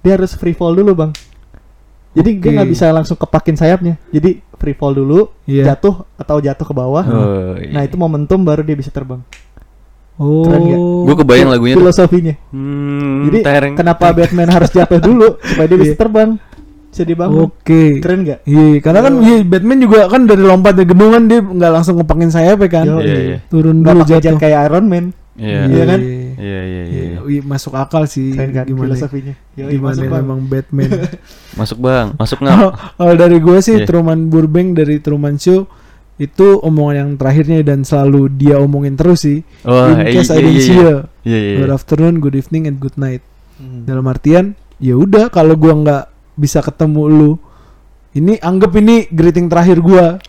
Speaker 3: dia harus free fall dulu bang jadi dia
Speaker 2: Oke.
Speaker 3: nggak bisa langsung kepakin sayapnya jadi free fall dulu
Speaker 2: Iya.
Speaker 3: jatuh atau jatuh ke bawah
Speaker 1: Oh, iya.
Speaker 3: nah itu momentum baru dia bisa terbang
Speaker 2: oh?
Speaker 1: Gua kebayang lagunya
Speaker 3: filosofinya
Speaker 1: Hmm,
Speaker 3: jadi
Speaker 1: tereng.
Speaker 3: kenapa Batman harus jatuh dulu supaya dia bisa
Speaker 2: Iya.
Speaker 3: terbang bisa dibangun
Speaker 2: oke
Speaker 3: keren nggak
Speaker 2: Iya, karena kan
Speaker 3: Oh.
Speaker 2: iya, Batman juga kan dari lompat dari gedung kan dia nggak langsung ngepakin sayap ya kan.
Speaker 3: Yo,
Speaker 1: Iya, iya.
Speaker 2: Turun
Speaker 3: nggak
Speaker 2: dulu jatuh.
Speaker 3: kayak Iron Man
Speaker 1: Iya.
Speaker 3: Iya kan?
Speaker 1: Iya, iya, iya.
Speaker 2: Iya, iya, masuk akal sih
Speaker 3: keren kan
Speaker 2: gimana
Speaker 3: filosofinya Yoi,
Speaker 2: gimana
Speaker 3: masuk, Bang.
Speaker 2: memang Batman.
Speaker 1: Masuk Bang, masuk nggak?
Speaker 2: kalau dari gue sih
Speaker 1: Iya.
Speaker 2: Truman Burbank dari Truman Show itu omongan yang terakhirnya dan selalu dia omongin terus sih.
Speaker 1: Oh,
Speaker 2: In
Speaker 1: iya,
Speaker 2: case I
Speaker 1: iya,
Speaker 2: don't
Speaker 1: iya,
Speaker 2: see
Speaker 1: iya.
Speaker 2: you.
Speaker 1: Iya, iya.
Speaker 2: Good afternoon, good evening, and good night.
Speaker 3: Hmm.
Speaker 2: Dalam artian, ya udah kalau gua nggak bisa ketemu lu, ini anggap ini greeting terakhir gua.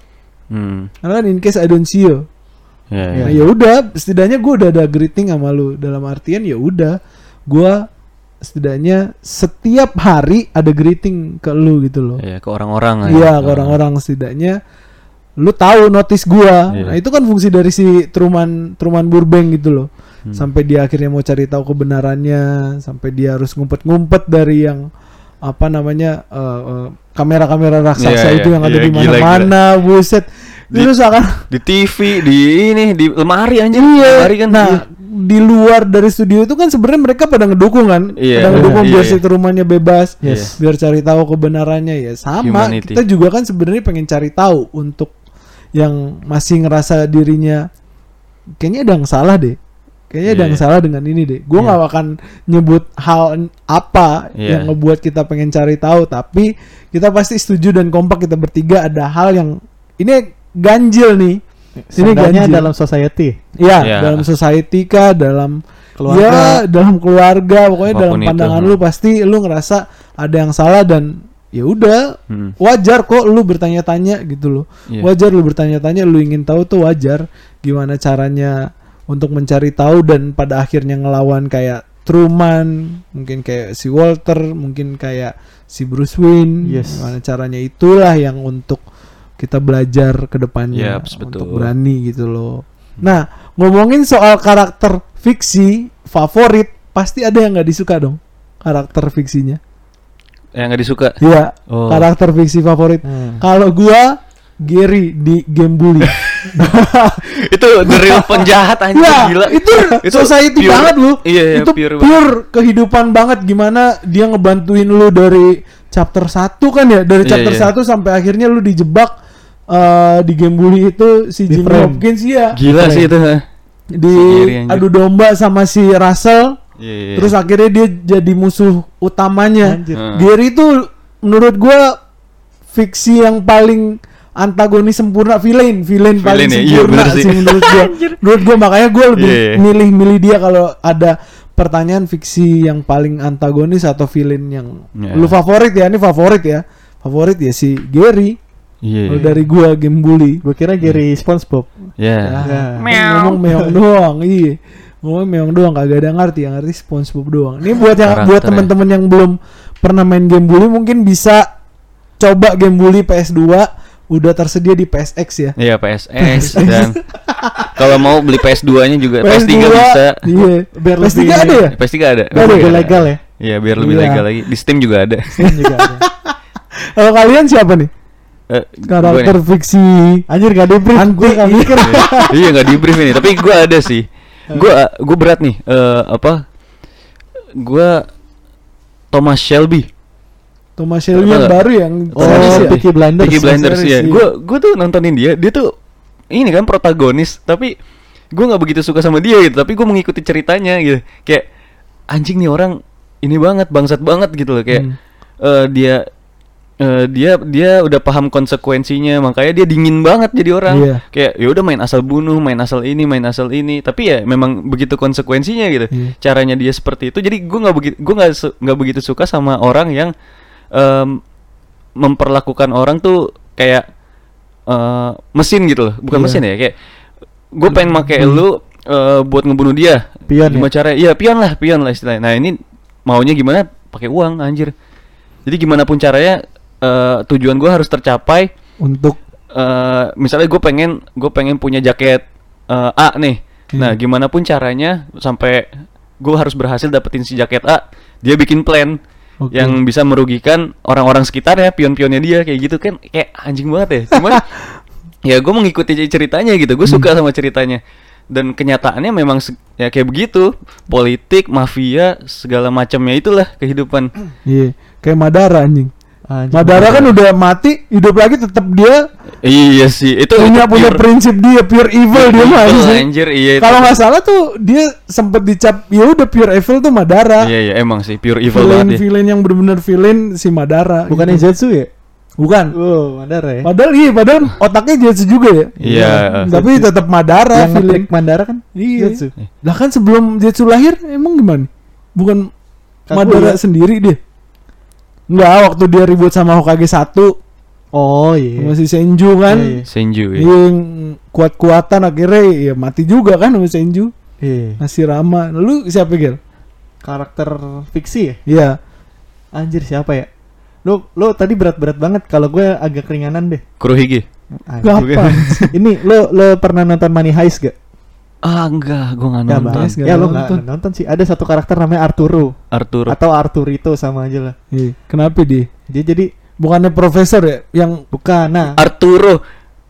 Speaker 1: Hmm.
Speaker 2: Karena kan in case I don't see you.
Speaker 1: Iya.
Speaker 2: Nah, ya udah, setidaknya gue udah ada greeting sama lu. Dalam artian ya udah, gue setidaknya setiap hari ada greeting ke lu gitu loh.
Speaker 1: Iya, ke orang-orang lah
Speaker 2: Iya,
Speaker 1: ya.
Speaker 2: ke orang-orang setidaknya lu tahu notice gua.
Speaker 1: Iya.
Speaker 2: Nah, itu kan fungsi dari si Truman Truman Burbank gitu loh.
Speaker 1: Hmm.
Speaker 2: Sampai dia akhirnya mau cari tahu kebenarannya, sampai dia harus ngumpet-ngumpet dari yang apa namanya eh, eh, kamera-kamera raksasa
Speaker 1: Iya,
Speaker 2: itu
Speaker 1: iya.
Speaker 2: yang ada
Speaker 1: Iya,
Speaker 2: di mana-mana, buset.
Speaker 1: Di-
Speaker 2: Terus akan
Speaker 1: di TV, di ini, di lemari anjir.
Speaker 2: Iya,
Speaker 1: Lemari kan.
Speaker 2: nah
Speaker 1: iya.
Speaker 2: di luar dari studio itu kan sebenarnya mereka pada ngedukung kan,
Speaker 1: Iya,
Speaker 2: pada ngedukung
Speaker 1: iya,
Speaker 2: biar
Speaker 1: iya.
Speaker 2: si rumahnya bebas,
Speaker 3: Yes.
Speaker 2: biar cari tahu kebenarannya ya sama.
Speaker 1: Humanity.
Speaker 2: Kita juga kan sebenarnya pengen cari tahu untuk yang masih ngerasa dirinya kayaknya ada yang salah deh. Kayaknya ada
Speaker 1: Iya.
Speaker 2: yang salah dengan ini deh. Gue
Speaker 3: Iya.
Speaker 2: nggak akan nyebut hal apa
Speaker 1: Iya.
Speaker 2: yang ngebuat kita pengen cari tahu, tapi kita pasti setuju dan kompak kita bertiga ada hal yang ini ganjil nih. Ini
Speaker 3: Seenggaknya
Speaker 2: ganjil.
Speaker 3: dalam society
Speaker 2: Ya,
Speaker 1: Iya.
Speaker 2: dalam society kah, dalam
Speaker 3: Keluarga.
Speaker 2: ya, dalam keluarga, pokoknya dalam
Speaker 1: Apa pun itu,
Speaker 2: pandangan
Speaker 1: hmm.
Speaker 2: lu pasti lu ngerasa ada yang salah dan ya udah
Speaker 1: Hmm.
Speaker 2: wajar kok lu bertanya-tanya gitu loh.
Speaker 1: Iya.
Speaker 2: Wajar lu bertanya-tanya, lu ingin tahu tuh wajar gimana caranya untuk mencari tahu dan pada akhirnya ngelawan kayak Truman, mungkin kayak si Walter, mungkin kayak si Bruce Wayne.
Speaker 3: Yes.
Speaker 2: Gimana caranya itulah yang untuk kita belajar ke depannya
Speaker 1: Yaps,
Speaker 2: untuk berani gitu loh. Nah, ngomongin soal karakter fiksi favorit, pasti ada yang nggak disuka dong karakter fiksinya.
Speaker 1: Yang nggak disuka.
Speaker 2: Iya,
Speaker 1: Oh.
Speaker 2: karakter fiksi favorit.
Speaker 3: Hmm.
Speaker 2: Kalau gua Gary di Game Bully.
Speaker 1: itu the real penjahat anjir
Speaker 2: ya,
Speaker 1: gila.
Speaker 2: itu, society
Speaker 1: pure-
Speaker 2: banget lu.
Speaker 1: Iya, iya,
Speaker 2: itu
Speaker 1: pure
Speaker 2: pure,
Speaker 1: banget.
Speaker 2: kehidupan banget gimana dia ngebantuin lu dari chapter 1 kan ya, dari
Speaker 1: Iya,
Speaker 2: chapter
Speaker 1: iya.
Speaker 2: 1 sampai akhirnya lu dijebak eh, di Game Bully itu si
Speaker 3: Di
Speaker 2: Jimmy. Hopkins ya
Speaker 1: Gila sih itu. ha.
Speaker 2: di adu domba sama si Russell
Speaker 1: Iya, iya.
Speaker 2: terus akhirnya dia jadi musuh utamanya
Speaker 3: Anjir.
Speaker 1: Hmm.
Speaker 2: Gary itu menurut gua fiksi yang paling antagonis sempurna villain villain paling
Speaker 1: Villain ya, iya,
Speaker 2: sempurna
Speaker 1: bener
Speaker 2: sih.
Speaker 1: sih.
Speaker 2: menurut gua menurut gua makanya gua lebih
Speaker 1: Iya, iya.
Speaker 2: milih-milih dia kalau ada pertanyaan fiksi yang paling antagonis atau villain yang
Speaker 1: Iya.
Speaker 2: lu favorit ya ini favorit ya favorit ya si Gary
Speaker 1: Iya.
Speaker 2: kalau dari gua game bully
Speaker 3: Gue kira Gary SpongeBob.
Speaker 1: Iya.
Speaker 2: Ah,
Speaker 3: Ya.
Speaker 2: kan ngomong meong doang iya ngomong meong doang kagak ada yang ngerti yang ngerti SpongeBob doang ini buat yang
Speaker 1: Karakter
Speaker 2: buat
Speaker 1: ya.
Speaker 2: teman-teman yang belum pernah main game bully mungkin bisa coba game bully PS2 udah tersedia di PSX ya
Speaker 1: Iya PSX dan kalau mau beli PS2-nya juga PS3
Speaker 2: PS2
Speaker 1: bisa.
Speaker 2: iya
Speaker 3: Biar
Speaker 2: PS3
Speaker 3: lebih-
Speaker 2: ada ya
Speaker 1: PS3 ada.
Speaker 2: Ada
Speaker 3: Lebih
Speaker 2: ya?
Speaker 3: legal ya.
Speaker 1: Iya, biar lebih
Speaker 2: Iya.
Speaker 1: legal lagi. Di Steam juga ada.
Speaker 3: Steam juga ada.
Speaker 2: kalau kalian siapa nih
Speaker 1: Eh,
Speaker 2: karakter
Speaker 1: nih.
Speaker 2: fiksi
Speaker 3: Anjir gak di brief.
Speaker 2: Anti-
Speaker 3: Gue gak mikir.
Speaker 1: iya nggak di brief ini, tapi gua ada sih. Gua gua berat nih. eh apa? Gua Thomas Shelby.
Speaker 2: Thomas Shelby yang baru yang
Speaker 3: Oh,
Speaker 2: ya?
Speaker 3: Peaky Blinders.
Speaker 1: Peaky Blinders ya. Gua gua tuh nontonin dia, dia tuh ini kan protagonis, tapi gua nggak begitu suka sama dia gitu, tapi gua mengikuti ceritanya gitu. Kayak anjing nih orang ini banget, bangsat banget gitu loh kayak
Speaker 2: Hmm.
Speaker 1: eh, dia eh, dia dia udah paham konsekuensinya makanya dia dingin banget jadi orang.
Speaker 2: Iya.
Speaker 1: kayak ya udah main asal bunuh main asal ini main asal ini. Tapi ya memang begitu konsekuensinya gitu.
Speaker 2: Iya.
Speaker 1: caranya dia seperti itu jadi gue nggak begitu gue nggak nggak begitu suka sama orang yang em, memperlakukan orang tuh kayak eh, mesin gitu loh. Bukan
Speaker 2: Iya.
Speaker 1: mesin ya kayak gue pengen pakai lu eh, buat ngebunuh dia.
Speaker 3: Pion ya?
Speaker 1: gimana caranya iya pion lah pion lah istilahnya. Nah ini maunya gimana? Pakai uang anjir. Jadi gimana pun caranya eh, tujuan gue harus tercapai
Speaker 2: Untuk
Speaker 1: eh misalnya gue pengen gue pengen punya jaket eh, A nih nah
Speaker 2: Hmm.
Speaker 1: gimana pun caranya sampai gue harus berhasil dapetin si jaket A dia bikin plan
Speaker 2: Oke.
Speaker 1: yang bisa merugikan orang-orang sekitar ya pion-pionnya dia kayak gitu kan kayak anjing banget ya cuman ya gue mengikuti ceritanya gitu gue
Speaker 2: Hmm.
Speaker 1: suka sama ceritanya dan kenyataannya memang ya kayak begitu politik mafia segala macamnya itulah kehidupan
Speaker 2: iya, kayak Madara anjing.
Speaker 3: Anjing.
Speaker 2: Madara kan udah mati, hidup lagi tetap dia
Speaker 1: iya sih itu
Speaker 2: punya
Speaker 1: itu
Speaker 2: punya
Speaker 1: pure-
Speaker 2: prinsip dia pure evil dia mah
Speaker 1: evil,
Speaker 2: anjing.
Speaker 1: anjir, iya itu.
Speaker 2: Kalau nggak salah tuh dia sempet dicap ya udah pure evil tuh Madara.
Speaker 1: Iya iya emang sih pure evil
Speaker 2: villain
Speaker 1: banget ya.
Speaker 2: villain yang benar-benar villain si Madara.
Speaker 3: Bukannya
Speaker 2: gitu.
Speaker 3: Zetsu ya?
Speaker 2: Bukan.
Speaker 3: Oh, Madara ya.
Speaker 2: Padahal iya, padahal otaknya Jetsu juga ya.
Speaker 1: Iya.
Speaker 2: Tapi tetap Madara
Speaker 3: yang ngetrik Mandara kan?
Speaker 2: Iya.
Speaker 3: Zetsu.
Speaker 2: Lah kan sebelum Jetsu lahir emang gimana? Bukan
Speaker 3: Kaguya.
Speaker 2: Madara sendiri dia. Enggak, waktu dia ribut sama Hokage 1
Speaker 3: Oh iya.
Speaker 2: sama si Senju kan.
Speaker 3: Iya, iya.
Speaker 1: Senju ya.
Speaker 2: Iya, yang kuat-kuatan akhirnya ya mati juga kan sama Senju.
Speaker 3: Iya.
Speaker 2: Masih Rama. Lu siapa Gel?
Speaker 3: Karakter fiksi ya?
Speaker 2: Iya.
Speaker 3: Anjir siapa ya? Lu lu tadi berat-berat banget kalau gue agak keringanan deh.
Speaker 1: Kurohige.
Speaker 3: Anjir.
Speaker 2: Gampang.
Speaker 3: Ini lu lu pernah nonton Money Heist gak?
Speaker 1: Ah enggak, gua enggak
Speaker 3: Gak
Speaker 1: nonton.
Speaker 2: Nggak
Speaker 3: Ya lu
Speaker 2: nonton.
Speaker 3: nggak nonton sih. Ada satu karakter namanya Arturo
Speaker 1: Arturo.
Speaker 3: atau Arturito sama aja lah.
Speaker 2: Iya. Kenapa dia?
Speaker 3: Dia jadi
Speaker 2: Bukannya profesor ya yang
Speaker 3: bukan nah
Speaker 1: Arturo.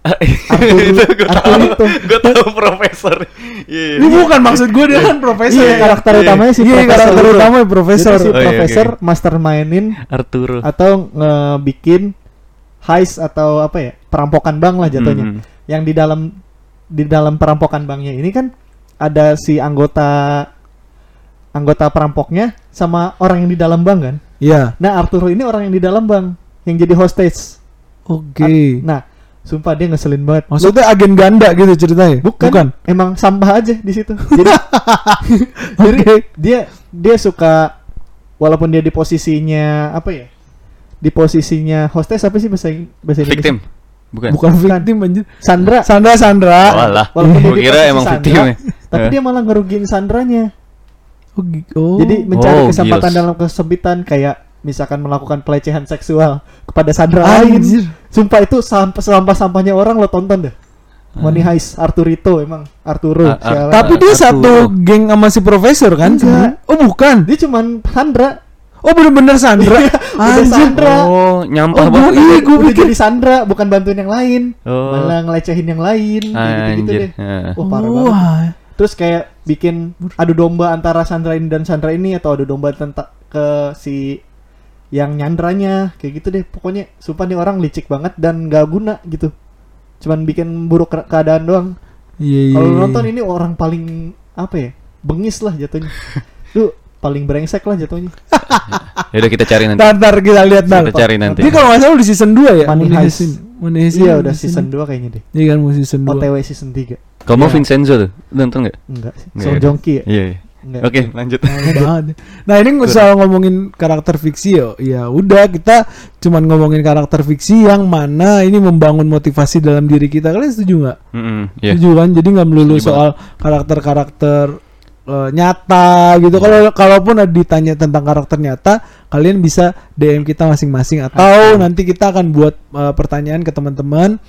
Speaker 3: Arturo
Speaker 1: Itu gua tahu.
Speaker 3: Arturito.
Speaker 1: Gua tahu profesor. Iya.
Speaker 2: ini bukan maksud gue dia kan profesor.
Speaker 3: Iya, karakter
Speaker 1: iya.
Speaker 3: utamanya si
Speaker 2: Iya,
Speaker 3: profesor.
Speaker 2: karakter utamanya profesor.
Speaker 3: Jadi si
Speaker 1: Oh, iya,
Speaker 3: profesor
Speaker 1: oke.
Speaker 3: mastermindin
Speaker 1: Arturo.
Speaker 3: atau ngebikin heist atau apa ya perampokan bank lah jatuhnya.
Speaker 1: Hmm.
Speaker 3: Yang di dalam di dalam perampokan banknya ini kan ada si anggota anggota perampoknya sama orang yang di dalam bank kan.
Speaker 2: Iya.
Speaker 3: Nah Arturo ini orang yang di dalam bank yang jadi hostage.
Speaker 2: Oke.
Speaker 3: Ar- Nah sumpah dia ngeselin banget.
Speaker 2: Maksudnya agen ganda gitu ceritanya?
Speaker 3: Bukan, emang sampah aja di situ. Jadi, jadi dia dia suka walaupun dia di posisinya apa ya? Di posisinya hostess apa sih bahasa bahasa Indonesia?
Speaker 1: Bukan.
Speaker 2: Bukan victim anjir.
Speaker 3: Sandra.
Speaker 2: Sandra Sandra.
Speaker 1: Oh, alah.
Speaker 3: Walaupun dia di
Speaker 1: kira emang
Speaker 3: Sandra,
Speaker 1: victim ya.
Speaker 3: Tapi
Speaker 1: Eh.
Speaker 3: dia malah ngerugiin Sandranya.
Speaker 2: Oh, oh.
Speaker 3: Jadi mencari
Speaker 1: Oh,
Speaker 3: kesempatan
Speaker 1: gils.
Speaker 3: dalam kesempitan kayak misalkan melakukan pelecehan seksual kepada Sandra
Speaker 2: Anjir.
Speaker 3: lain. Sumpah itu sampah sampah sampahnya orang lo tonton deh. Money Heist Arturito emang Arturo.
Speaker 1: Ah, ah.
Speaker 3: sialan.
Speaker 2: Tapi dia
Speaker 1: Arturo.
Speaker 2: satu geng sama si profesor kan?
Speaker 3: Enggak.
Speaker 2: Oh bukan.
Speaker 3: dia cuman Sandra.
Speaker 2: Oh bener-bener Sandra.
Speaker 3: Udah Sandra.
Speaker 1: Oh, nyampah
Speaker 2: Oh,
Speaker 1: banget.
Speaker 2: iya,
Speaker 3: udah
Speaker 2: pikir-
Speaker 3: jadi Sandra bukan bantuin yang lain.
Speaker 1: Oh.
Speaker 3: Malah ngelecehin yang lain
Speaker 1: Anjir.
Speaker 3: deh.
Speaker 1: Heeh.
Speaker 3: Wah, parah banget.
Speaker 2: Wah.
Speaker 3: Terus kayak bikin adu domba antara Sandra ini dan Sandra ini atau adu domba tentang ke si yang nyandranya kayak gitu deh. Pokoknya sumpah nih orang licik banget dan gak guna gitu. Cuman bikin buruk ke- keadaan doang.
Speaker 2: Iya iya.
Speaker 3: Kalau
Speaker 2: iya.
Speaker 3: nonton ini orang paling apa ya? Bengis lah jatuhnya. Lu paling brengsek lah jatuhnya.
Speaker 1: Ya udah kita cari nanti.
Speaker 2: Ntar, kita lihat ntar.
Speaker 1: Kita cari nanti.
Speaker 2: Dia kalau nggak salah udah season 2 ya?
Speaker 3: Money Heist.
Speaker 2: ini. Money Heist
Speaker 3: Iya udah season 2 kayaknya deh.
Speaker 2: Iya kan mau season 2.
Speaker 3: OTW season 3.
Speaker 1: Kamu
Speaker 3: Iya.
Speaker 1: Vincenzo tuh, nonton nggak?
Speaker 3: Enggak Song
Speaker 1: ya?
Speaker 3: Joong Ki ya?
Speaker 1: Iya. iya.
Speaker 3: Enggak.
Speaker 1: Oke, lanjut.
Speaker 2: Nah ini nggak usah ngomongin karakter fiksi ya. Ya udah kita cuman ngomongin karakter fiksi yang mana ini membangun motivasi dalam diri kita. Kalian setuju nggak?
Speaker 1: Mm-mm, Iya.
Speaker 2: Setuju kan? Jadi nggak melulu
Speaker 1: Setuju
Speaker 2: soal karakter-karakter eh, nyata gitu. Kalau kalaupun ada ditanya tentang karakter nyata, kalian bisa DM kita masing-masing atau nanti kita akan buat eh, pertanyaan ke teman-teman.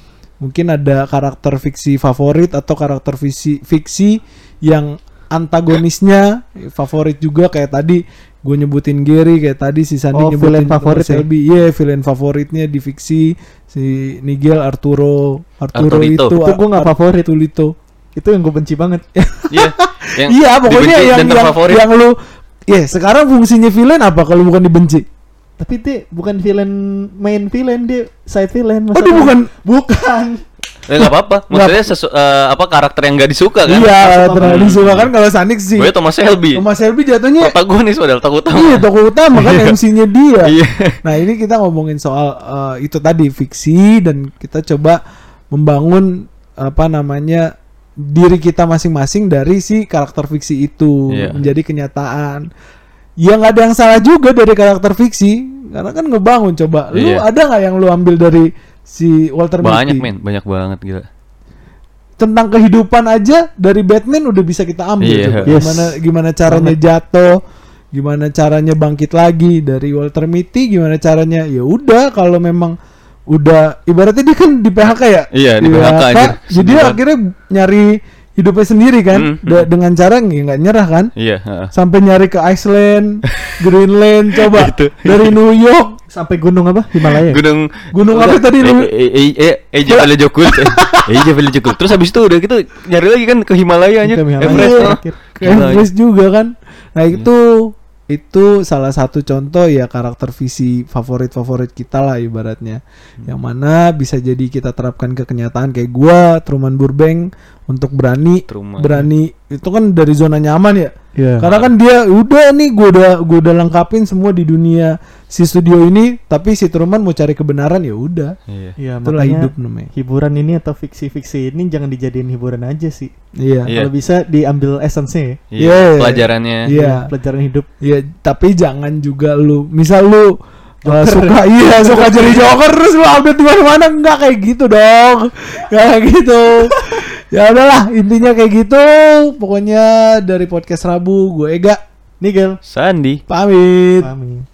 Speaker 2: Mungkin ada karakter fiksi favorit atau karakter fiksi fiksi yang antagonisnya favorit juga kayak tadi gue nyebutin Gary kayak tadi si Sandi
Speaker 3: Oh,
Speaker 2: nyebutin
Speaker 3: villain favorit ya?
Speaker 2: Selby iya villain favoritnya di fiksi si Nigel Arturo Arturo
Speaker 1: Arturito.
Speaker 2: itu
Speaker 3: Itu gua nggak favorit.
Speaker 2: Arturito
Speaker 3: Itu yang gue benci banget.
Speaker 1: Iya. Yang
Speaker 2: iya pokoknya yang yang, yang lu ya sekarang fungsinya villain apa kalau bukan dibenci
Speaker 3: Tapi dia bukan villain main villain dia side villain
Speaker 2: oh dia bukan
Speaker 3: bukan
Speaker 1: Eh nggak apa-apa. Maksudnya sesu, eh, apa karakter yang nggak disuka kan?
Speaker 2: Iya, terlalu disuka kan kalau Sanik sih.
Speaker 1: Gue Thomas Shelby.
Speaker 2: Thomas Shelby jatuhnya
Speaker 1: Protagonis padahal takut utama.
Speaker 2: Iya tokoh utama kan MC-nya dia.
Speaker 1: Iya.
Speaker 2: Nah ini kita ngomongin soal eh, itu tadi fiksi dan kita coba membangun apa namanya diri kita masing-masing dari si karakter fiksi itu
Speaker 1: Iya.
Speaker 2: menjadi kenyataan. Ya nggak ada yang salah juga dari karakter fiksi karena kan ngebangun coba. Lu
Speaker 1: Iya.
Speaker 2: ada nggak yang lu ambil dari si Walter
Speaker 1: Banyak
Speaker 2: Mitty?
Speaker 1: men, banyak banget gila.
Speaker 2: tentang kehidupan aja dari Batman udah bisa kita ambil coba.
Speaker 3: Yes.
Speaker 2: gimana gimana caranya jatuh gimana caranya bangkit lagi dari Walter Mitty gimana caranya ya udah kalau memang udah ibaratnya dia kan di PHK ya
Speaker 1: Iya, di PHK, anjir.
Speaker 2: jadi dia akhirnya nyari hidupnya sendiri kan
Speaker 1: Hmm,
Speaker 2: Da- dengan cara nggak nyerah kan
Speaker 1: Iya, heeh.
Speaker 2: sampai nyari ke Iceland Greenland coba
Speaker 1: Itu.
Speaker 2: dari New York
Speaker 3: Sampai gunung apa? Himalaya.
Speaker 1: Gunung
Speaker 2: Gunung apa tadi lu?
Speaker 1: Eh eh eh eh Jabal Jokul. Eh Jabal Jokul. Terus habis itu udah gitu nyari lagi kan ke Himalaya
Speaker 3: Himalaya.
Speaker 1: Everest.
Speaker 2: Iya.
Speaker 1: oh.
Speaker 2: Everest juga kan. Nah itu itu salah satu contoh ya karakter visi favorit-favorit kita lah ibaratnya. Yang mana bisa jadi kita terapkan ke kenyataan kayak gua Truman Burbank untuk berani
Speaker 1: Truman.
Speaker 2: berani itu kan dari zona nyaman ya.
Speaker 3: Iya.
Speaker 2: Karena kan dia udah nih gua udah gua udah lengkapin semua di dunia si studio ini tapi si Truman mau cari kebenaran ya udah.
Speaker 1: Iya.
Speaker 3: Iya,
Speaker 2: Itulah
Speaker 3: makanya
Speaker 2: hidup namanya.
Speaker 3: hiburan ini atau fiksi-fiksi ini jangan dijadiin hiburan aja sih.
Speaker 2: Iya.
Speaker 1: Iya.
Speaker 3: Kalau bisa diambil essence-nya ya.
Speaker 1: Iya,
Speaker 2: Iya.
Speaker 1: pelajarannya.
Speaker 2: Iya.
Speaker 3: Pelajaran hidup.
Speaker 2: Ya, tapi jangan juga lu, misal lu uh, suka iya suka jadi joker terus lu update di mana-mana enggak kayak gitu dong. Nggak kayak gitu. ya udahlah, intinya kayak gitu. Pokoknya dari podcast Rabu gue Ega
Speaker 3: Nigel.
Speaker 1: Sandi.
Speaker 2: pamit.
Speaker 3: Pamit.